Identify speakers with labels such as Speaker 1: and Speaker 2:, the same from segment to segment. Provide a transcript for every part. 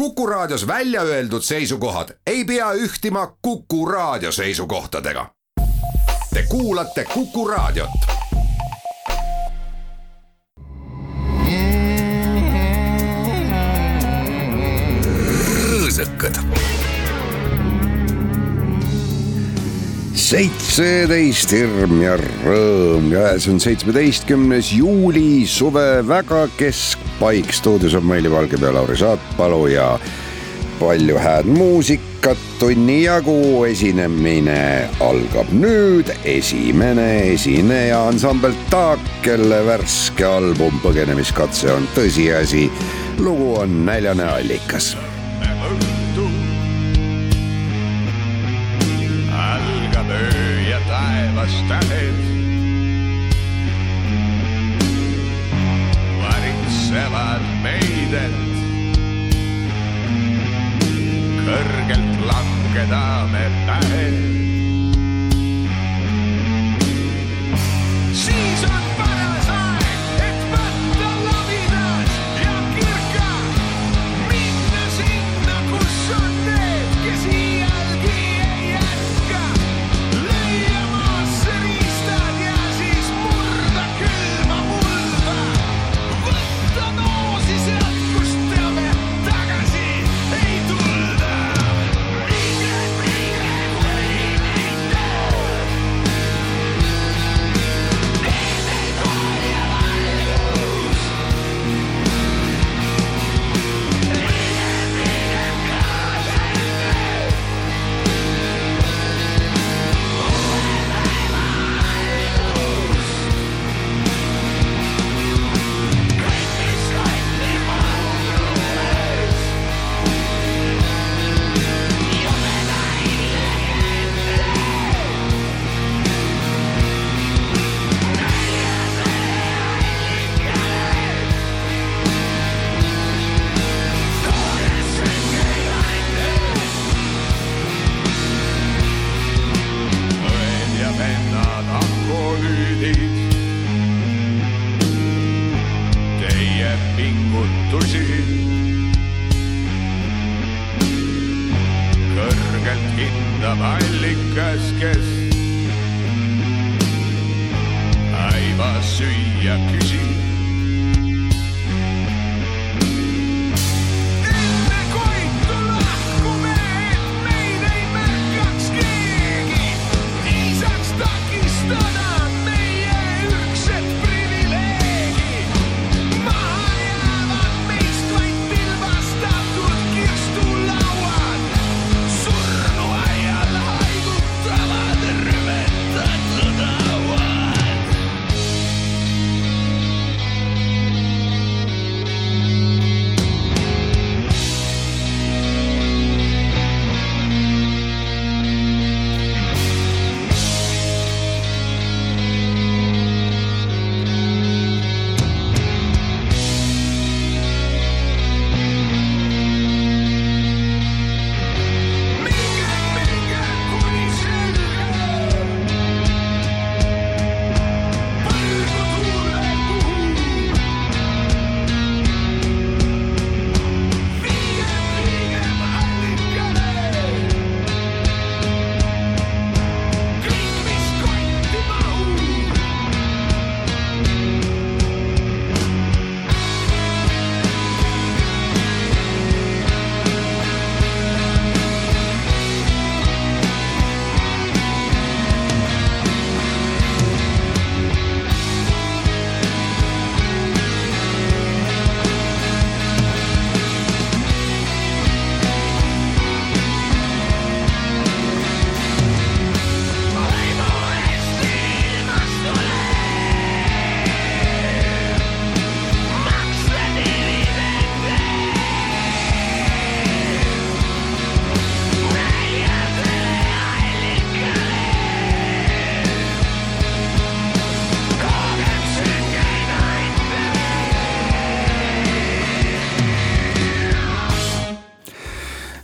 Speaker 1: Kuku Raadios välja öeldud seisukohad ei pea ühtima Kuku Raadio seisukohtadega. Te kuulate Kuku Raadiot.
Speaker 2: rõõsakad. seitseteist hirm ja rõõm ja see on seitsmeteistkümnes juuli, suve väga keskpaik. stuudios on Maili Valgepea, Lauri Saatpalu ja palju hääd muusikat tunni jagu. esinemine algab nüüd. esimene esineja ansambel Taak, kelle värske album Põgenemiskatse on tõsiasi. lugu on Näljane allikas
Speaker 3: algab öö ja taevas tähed. Varitsevad meid, et kõrgelt langeda me pähe. siis on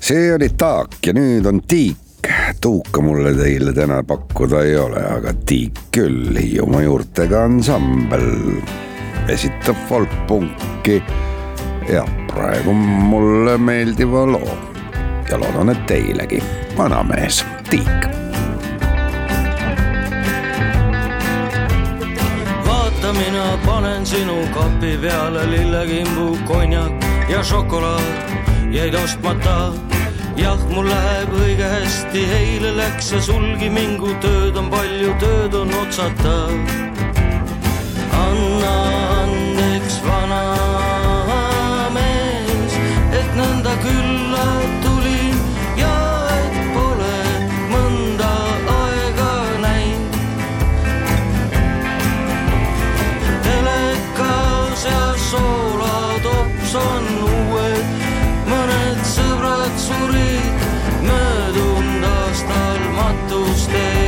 Speaker 2: see oli Taak ja nüüd on Tiik. tuuka mulle teile täna pakkuda ei ole, aga Tiik küll, Hiiumaa juurtega ansambel esitab folkpunki ja praegu mulle meeldiva loo. Ja loodan, et teilegi, vanamees Tiik.
Speaker 4: Vaata, mina panen sinu kapi peale lillekimbu, konjak ja šokolaad jäid ostmata. Jah, mul läheb õige hästi, eile läks see sulgi mingu, tööd on palju, tööd on otsata.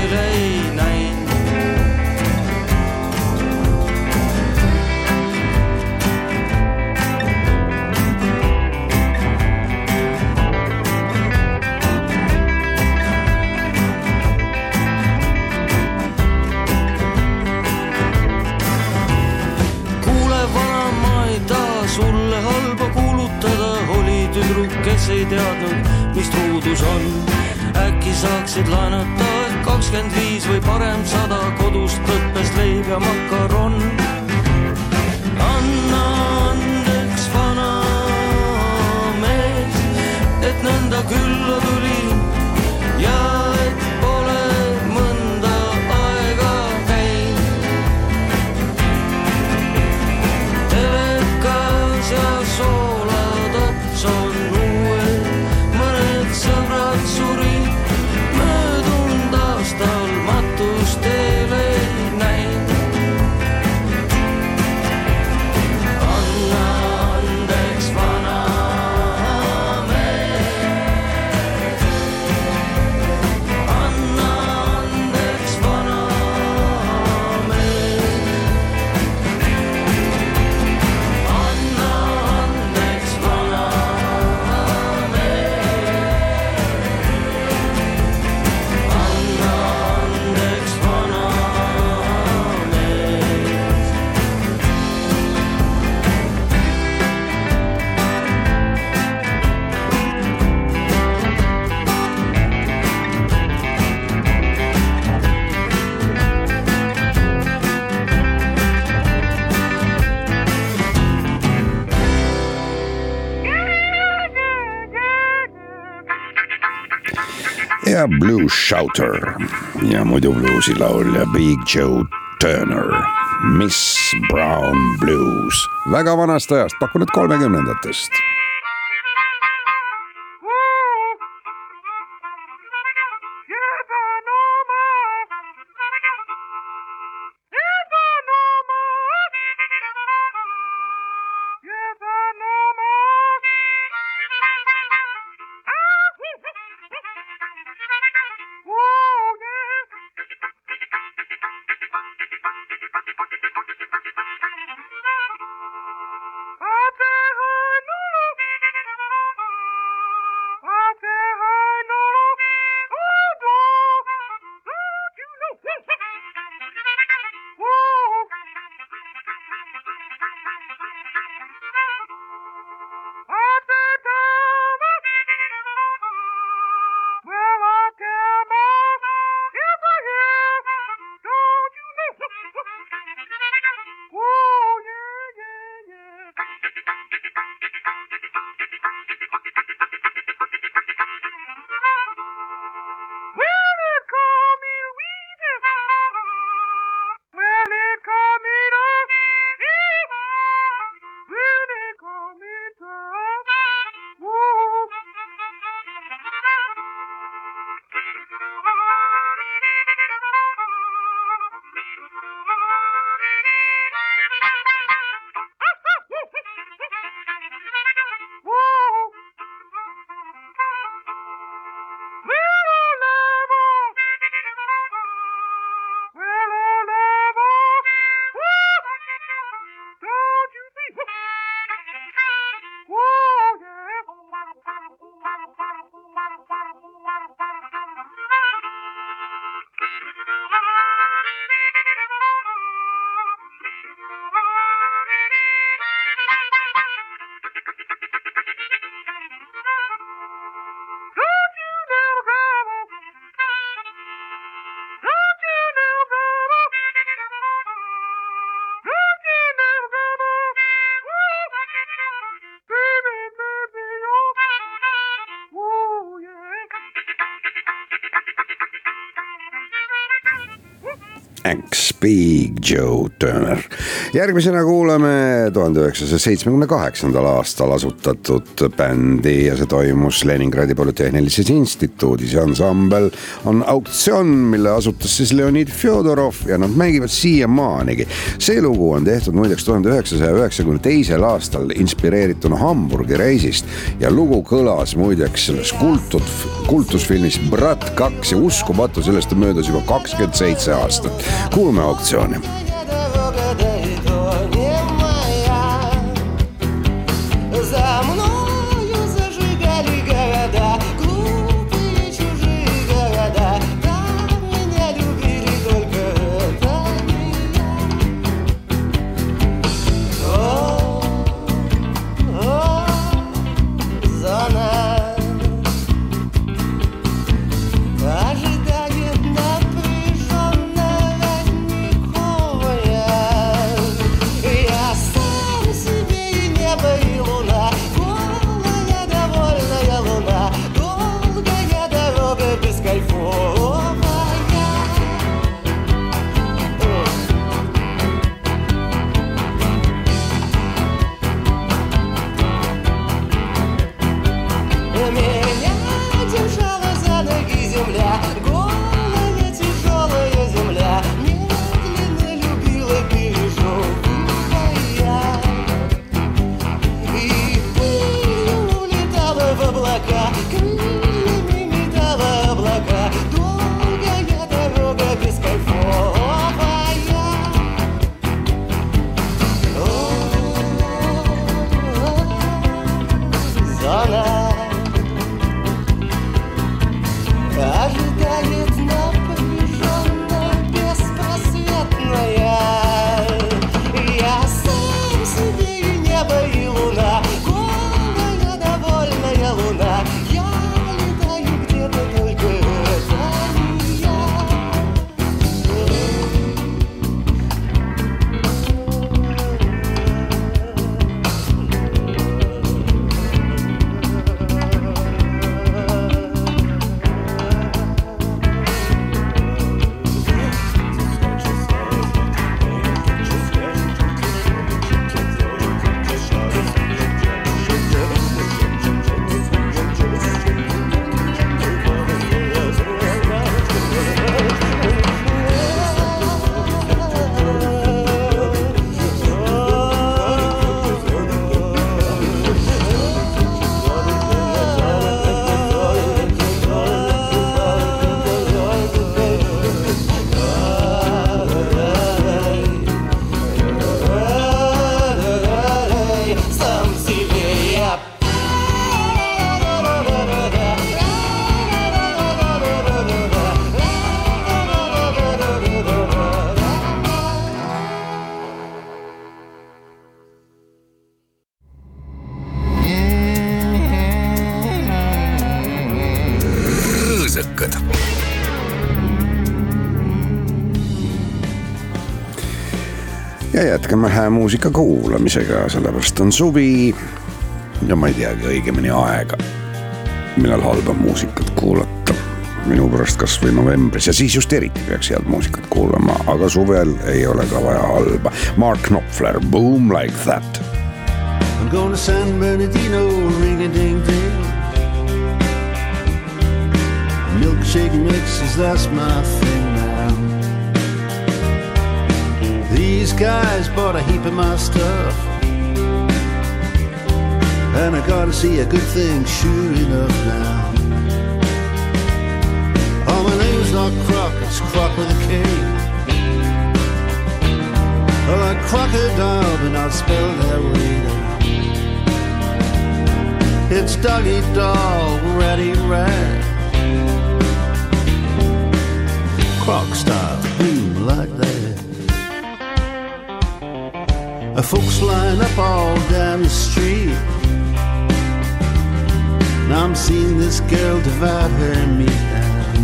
Speaker 2: Friday those Shouter. Ja muidu bluusilaulja Big Joe Turner, Miss Brown Blues, väga vanast ajast, pakun, et kolmekümnendatest
Speaker 5: X Big Joe Turner. järgmisena kuulame tuhande üheksasaja seitsmekümne kaheksandal aastal asutatud bändi ja see toimus Leningradi Polütehnilises Instituudis ja ansambel on Auktsioon, mille asutas siis Leonid Fjodorov ja nad mängivad siiamaanigi. see lugu on tehtud muideks tuhande üheksasaja üheksakümne teisel aastal inspireerituna Hamburgi reisist ja lugu kõlas muideks selles kultud, kultusfilmis Brat kaks ja uskumatu, sellest on möödas juba kakskümmend seitse aastat. Kuulame auktsiooni. Muusika kuulamisega, sellepärast on suvi. ja ma ei teagi õigemini aega, millal halba muusikat kuulata. minu pärast kasvõi novembris ja siis just eriti peaks head muusikat kuulama, aga suvel ei ole ka vaja halba. Mark Knopfler, Boom like that.
Speaker 6: I'm going to San Bernardino, ring a ding ding. Milkshake mixes, that's my thing Guys bought a heap of my stuff. And I gotta see a good thing, sure enough now. Oh, my name's not Croc, it's Croc with a K. Oh, like crocodile, but not spelled that way. It's doggy dog, ratty rat. Croc style, boom like that. Folks line up all down the street. And I'm seeing this girl divide her and me down.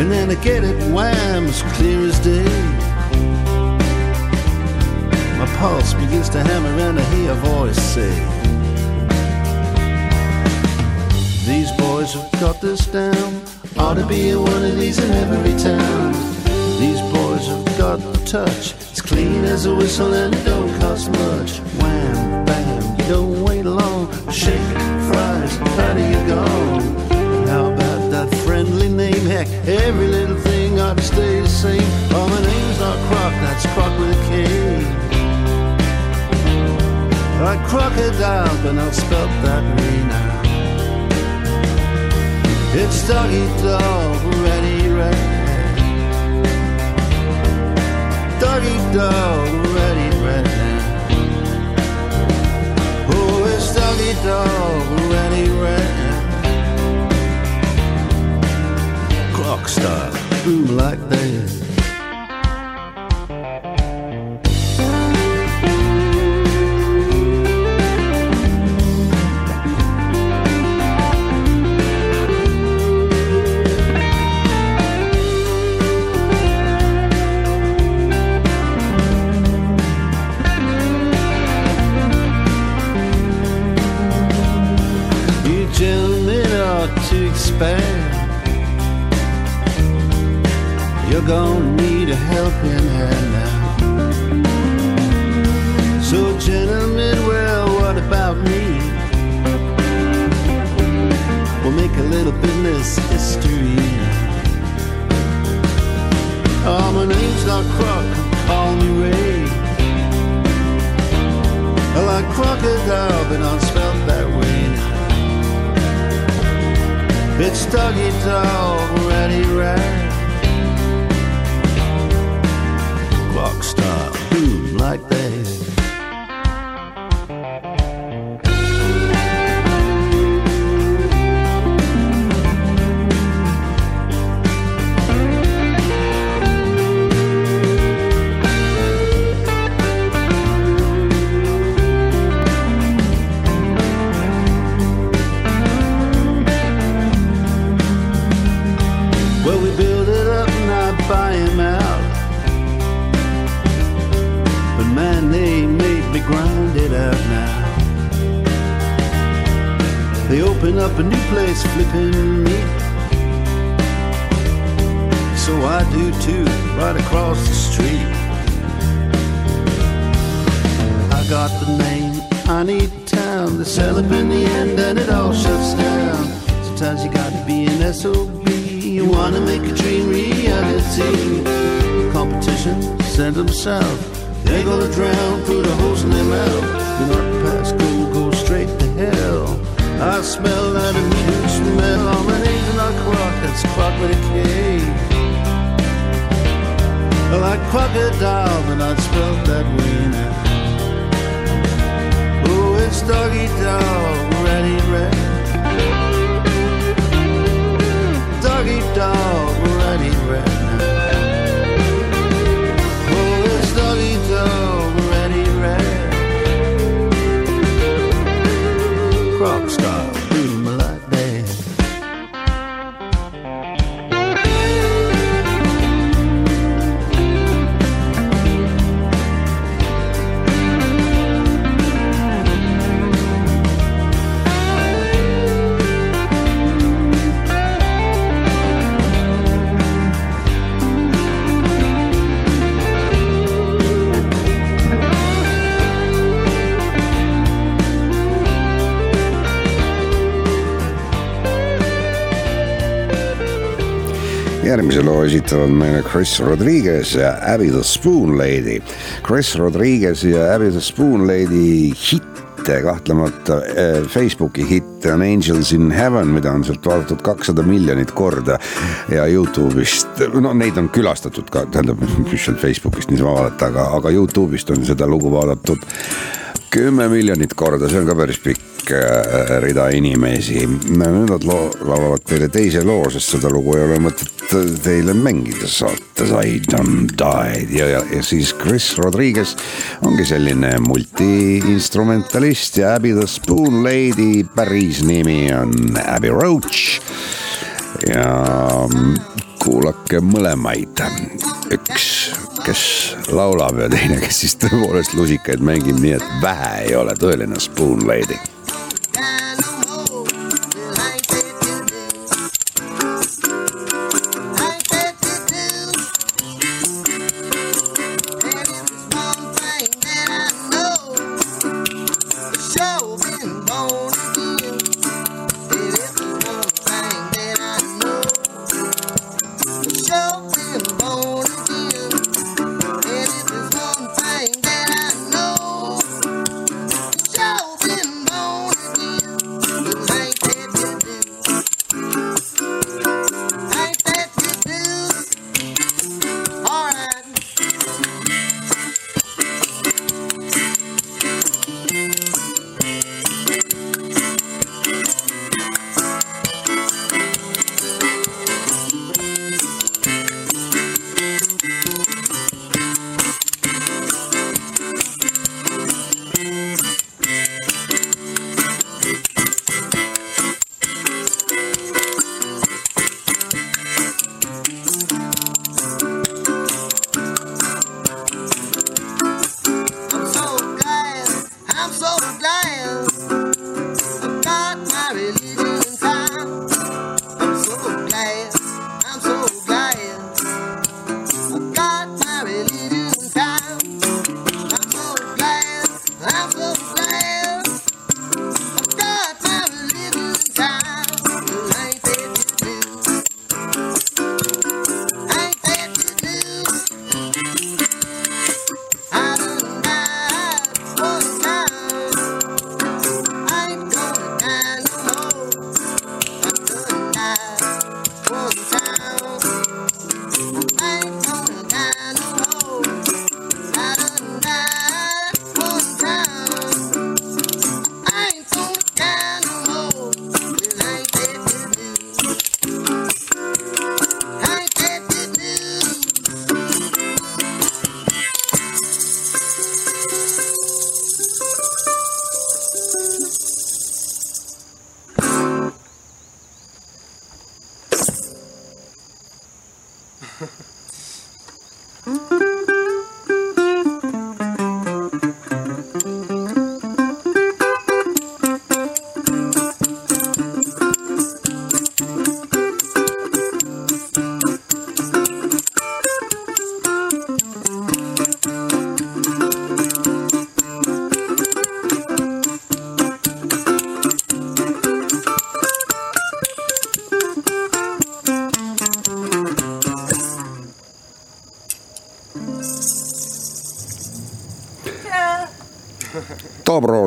Speaker 6: And then I get it wham, as clear as day. My pulse begins to hammer and I hear a voice say, These boys have got this down. Ought to be in one of these in every town. These boys have got the touch. Clean as a whistle and it don't cost much. Wham, bam, you don't wait long. Shake, fries, how do you go? How about that friendly name? Heck, every little thing ought to stay the same. Oh, my name's not Croc, that's Croc with a K. Like crocodile, but not spelt that way now. It's doggy dog, ready, ready. Doggy dog, ready, ready. Oh, it's doggy dog, ready, ready. Clock style, boom like that. Now. They open up a new place flipping meat. So I do too, right across the street. I got the name, I need town. They sell up in the end and it all shuts down. Sometimes you gotta be an SOB. You wanna make a dream reality. Competition, send them south. They're gonna drown through the holes in their mouth. Do not pass go, go straight to hell. I smell that immediate smell. My name's not Croc, that's Croc with a K. Like crocodile, but not spelled that way now. Oh, it's doggy dog, ready, ready. Doggy dog,
Speaker 2: järgmise loo esitavad meile Chris Rodriguez ja Abby the Spoon Lady. Chris Rodriguez ja Abby the Spoon Lady hitte kahtlemata eh, Facebooki hitt on Angels in Heaven, mida on sealt vaadatud kakssada miljonit korda ja Youtube'ist, no neid on külastatud ka, tähendab, mis seal Facebookist niisama vaadata, aga, aga Youtube'ist on seda lugu vaadatud kümme miljonit korda, see on ka päris pikk äh, rida inimesi. nüüd nad loo, laulavad teile teise loo, sest seda lugu ei ole mõtet teile mängida saates I don't die ja, ja, ja siis Chris Rodriguez ongi selline multiinstrumentalist ja Abby the Spoon Lady päris nimi on Abby Roach ja kuulake mõlemaid, üks, kes laulab ja teine, kes siis tõepoolest lusikaid mängib, nii et vähe ei ole tõeline Spoon Lady.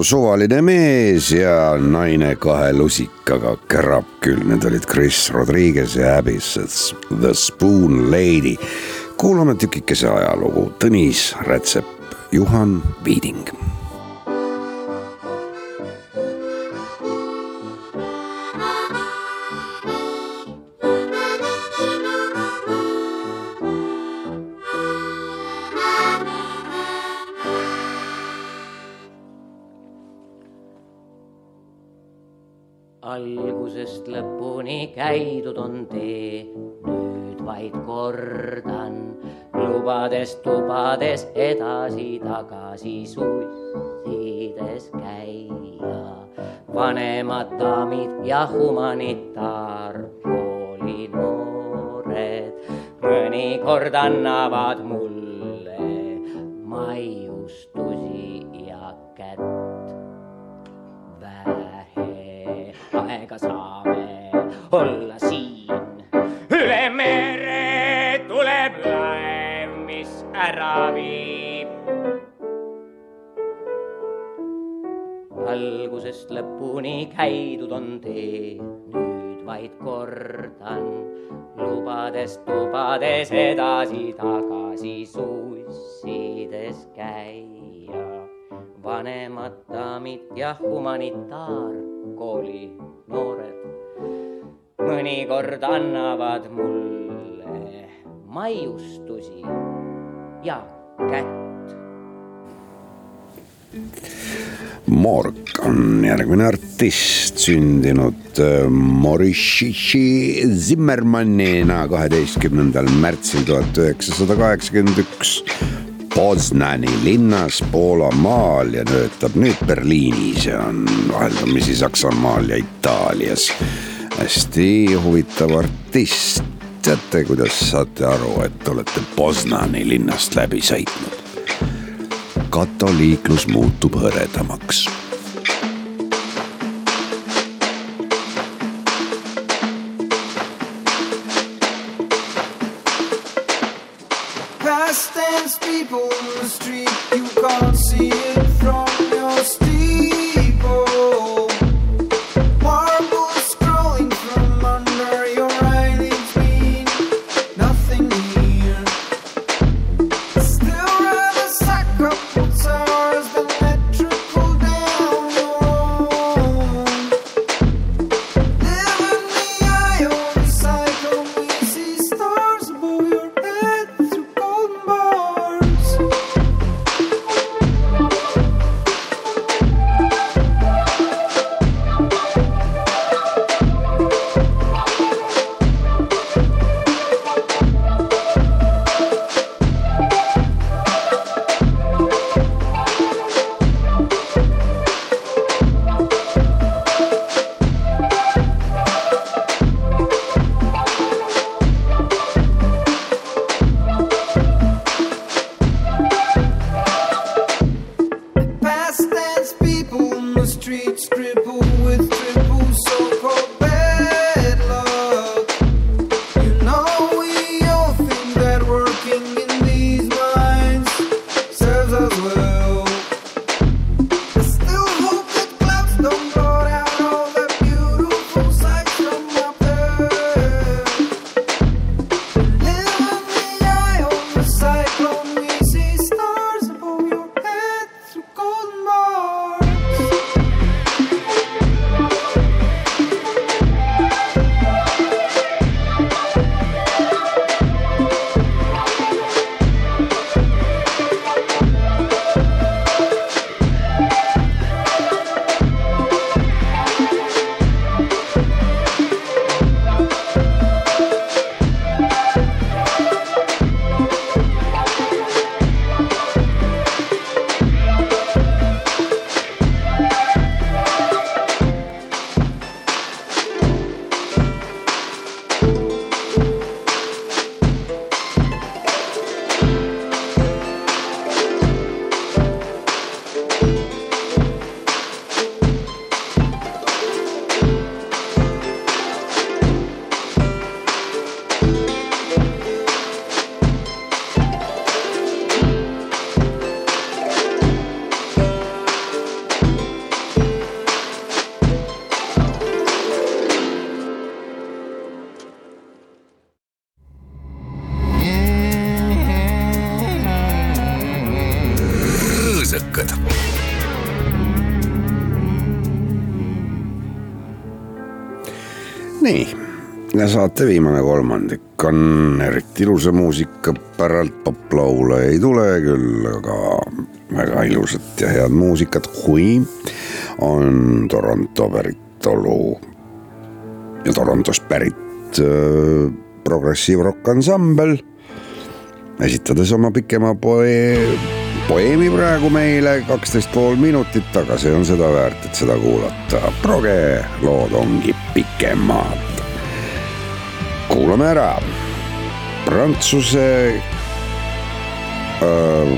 Speaker 2: Suvaline mees ja naine kahe lusikaga kärab küll, need olid Chris Rodriguez ja Abyss The Spoon Lady. kuulame tükikese ajalugu, Tõnis Rätsep, Juhan Viiding
Speaker 7: käidud on tee, nüüd vaid kordan, lubades tubades edasi-tagasi sussides käia. vanemad daamid ja humanitaarkooli noored mõnikord annavad mulle maiustusi ja kätt vähe aega saame olla siin. üle mere tuleb laev, mis ära viib. algusest lõpuni käidud on tee, nüüd vaid kordan, lubades tubades edasi-tagasi sussides käia vanemad daamid ja humanitaarkooli noored mõnikord annavad mulle maiustusi ja kätt.
Speaker 2: Mork on järgmine artist, sündinud äh, Maurishi Zimmermannina kaheteistkümnendal märtsil tuhat üheksasada kaheksakümmend üks Poznani linnas Poolamaal ja töötab nüüd Berliinis ja on vaheldumisi Saksamaal ja Itaalias. Hästi huvitav artist. teate, kuidas saate aru, et olete Poznani linnast läbi sõitnud? katoliiklus muutub hõredamaks saate viimane kolmandik on eriti ilusa muusika päralt poplaule ei tule küll, aga väga ilusat ja head muusikat, kui on Toronto päritolu ja Torontost pärit äh, progressiiv rock ansambel esitades oma pikema poe-, poeemi praegu meile kaksteist pool minutit, aga see on seda väärt, et seda kuulata. proge lood ongi pikemad. Kuulame ära prantsuse äh,,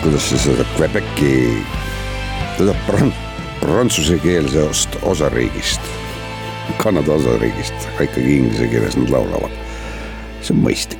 Speaker 2: kuidas see seda Quebeci, teda pran-, prantsusekeelsest osariigist, Kanada osariigist, aga ikkagi inglise keeles nad laulavad. see on mõistlik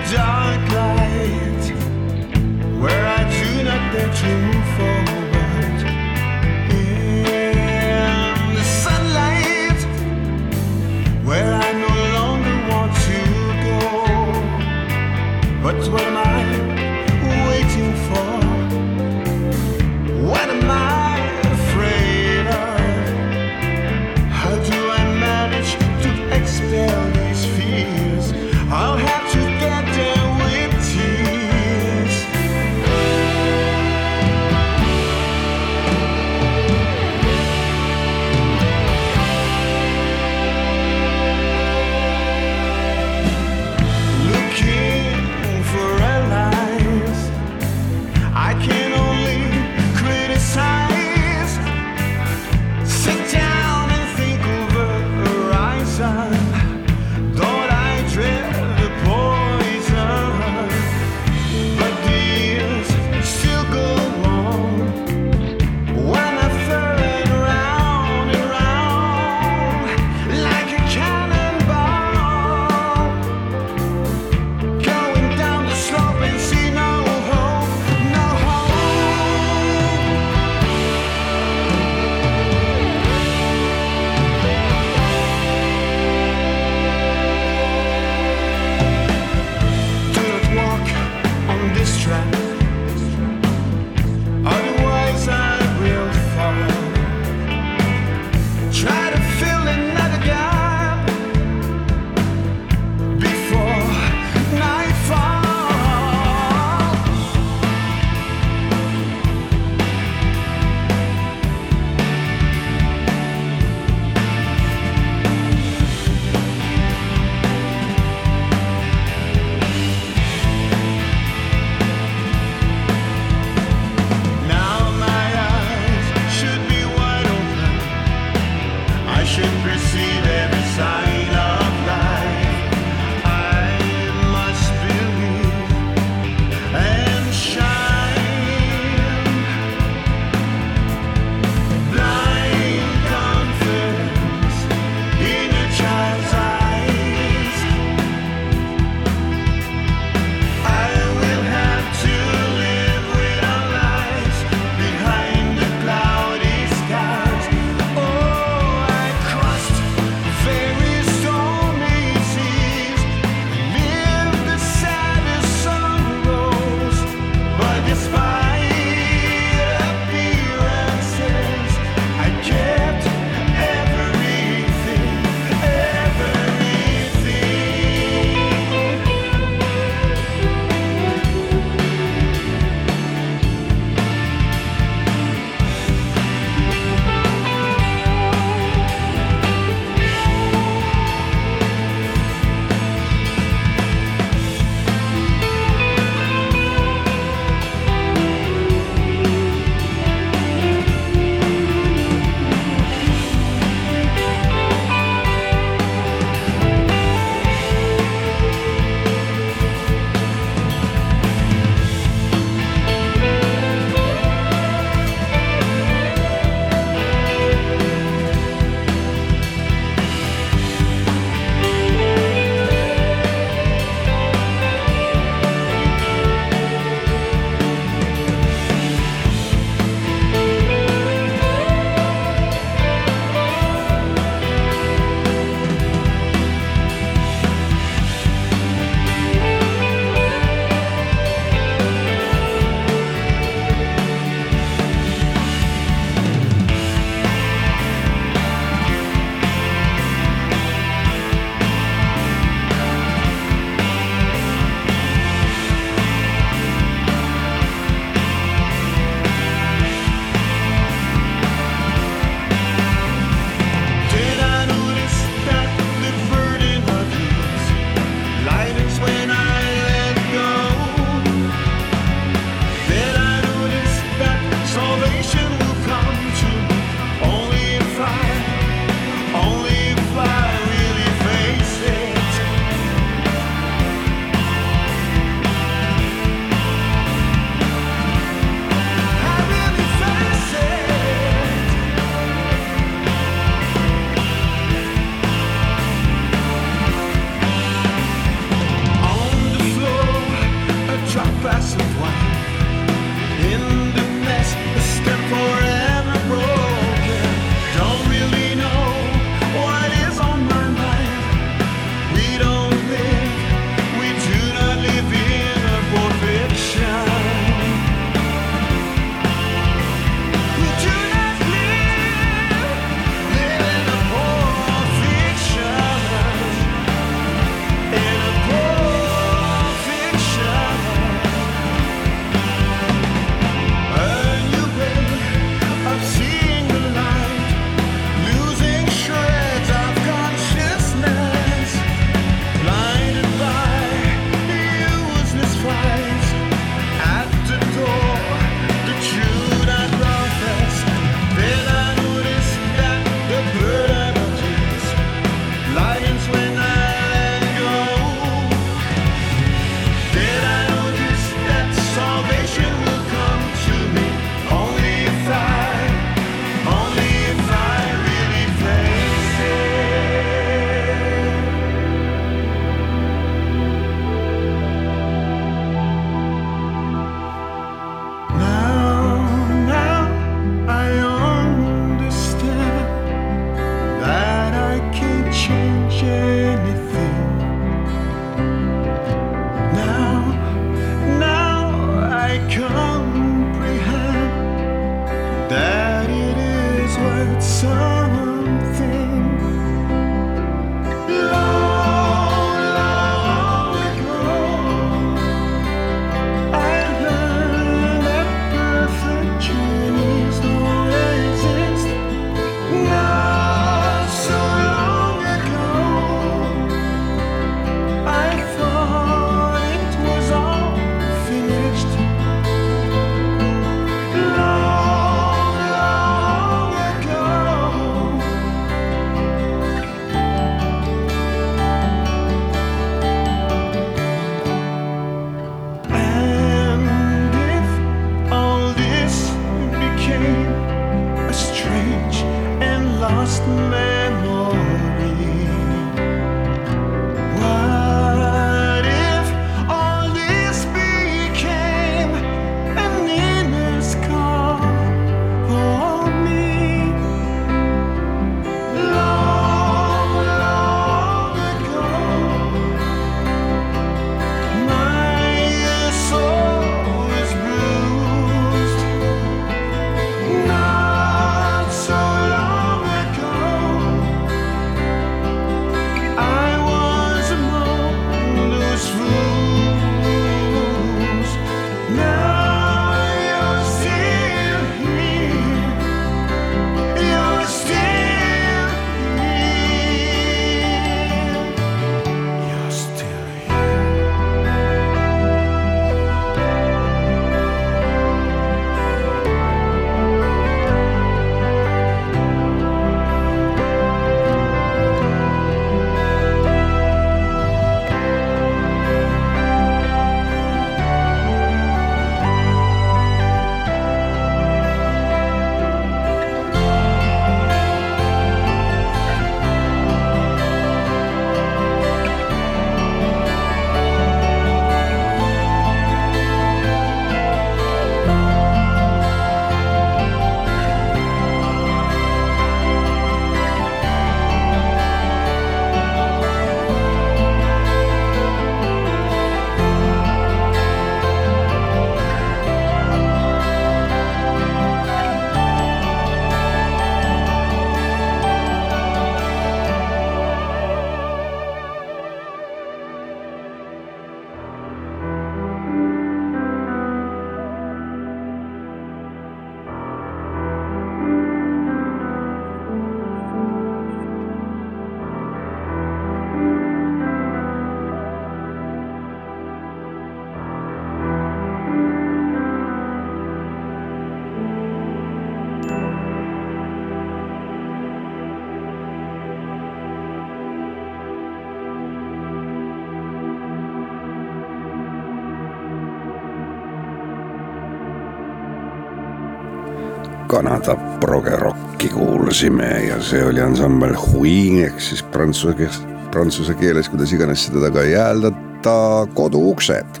Speaker 2: Kanada progerocki kuulasime ja see oli ansambel Huing ehk siis prantsuse keeles, prantsuse keeles, kuidas iganes seda taga ei hääldata, koduuksed.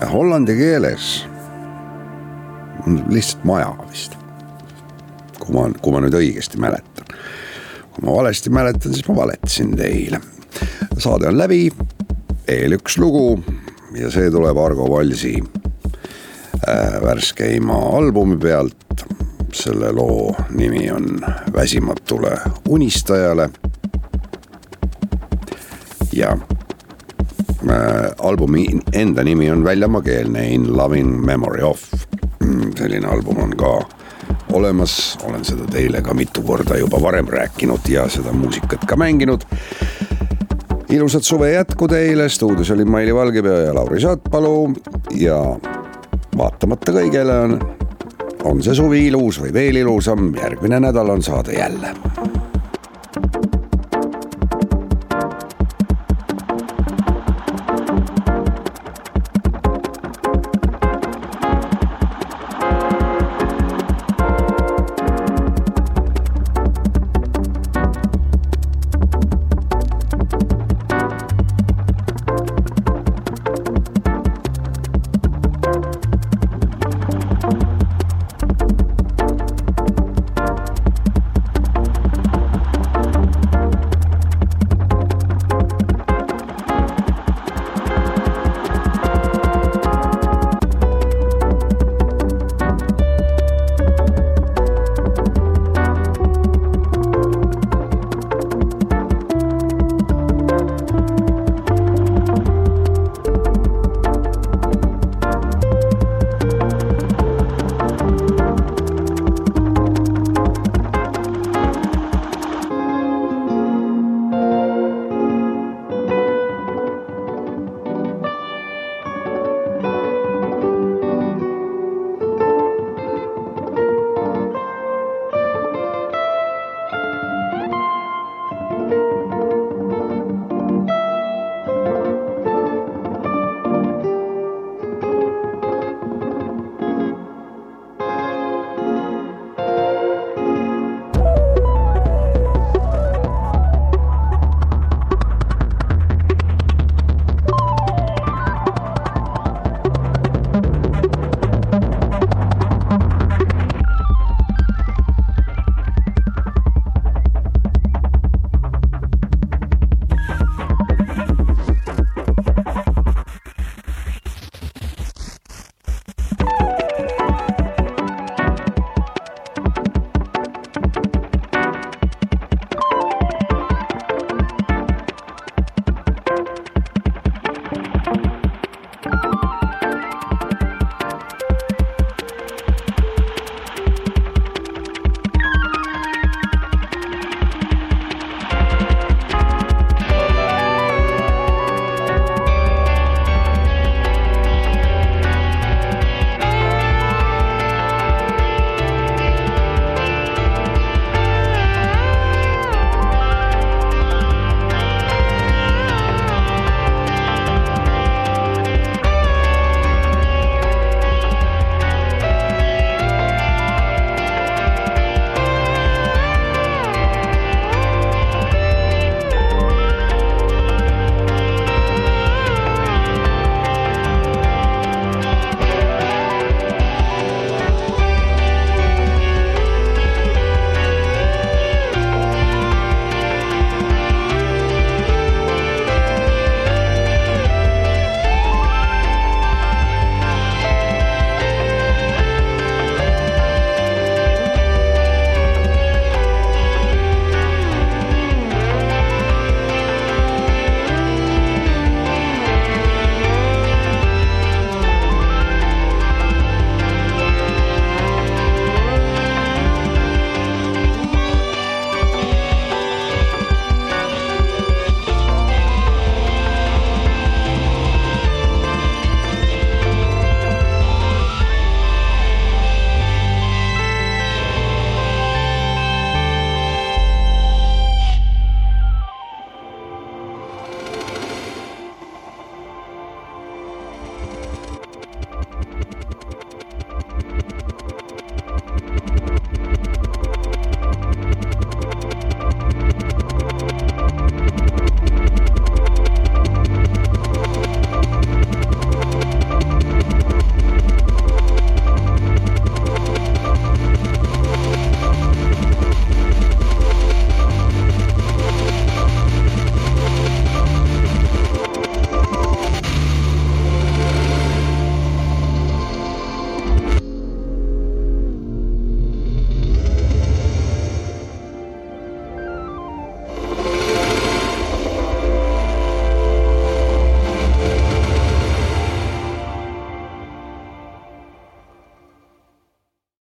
Speaker 2: ja hollandi keeles on lihtsalt maja vist. kui ma, kui ma nüüd õigesti mäletan. kui ma valesti mäletan, siis ma valetasin teile. saade on läbi, veel üks lugu ja see tuleb Argo Valsi äh, värskeima albumi pealt. Selle loo nimi on Väsimatule unistajale. ja äh, albumi enda nimi on väljamaakeelne In loving memory of. selline album on ka olemas, olen seda teile ka mitu korda juba varem rääkinud ja seda muusikat ka mänginud ilusat suve jätku teile, stuudios olid Maili Valgepea ja Lauri Saatpalu ja vaatamata kõigele on, on see suvi ilus või veel ilusam, järgmine nädal on saade jälle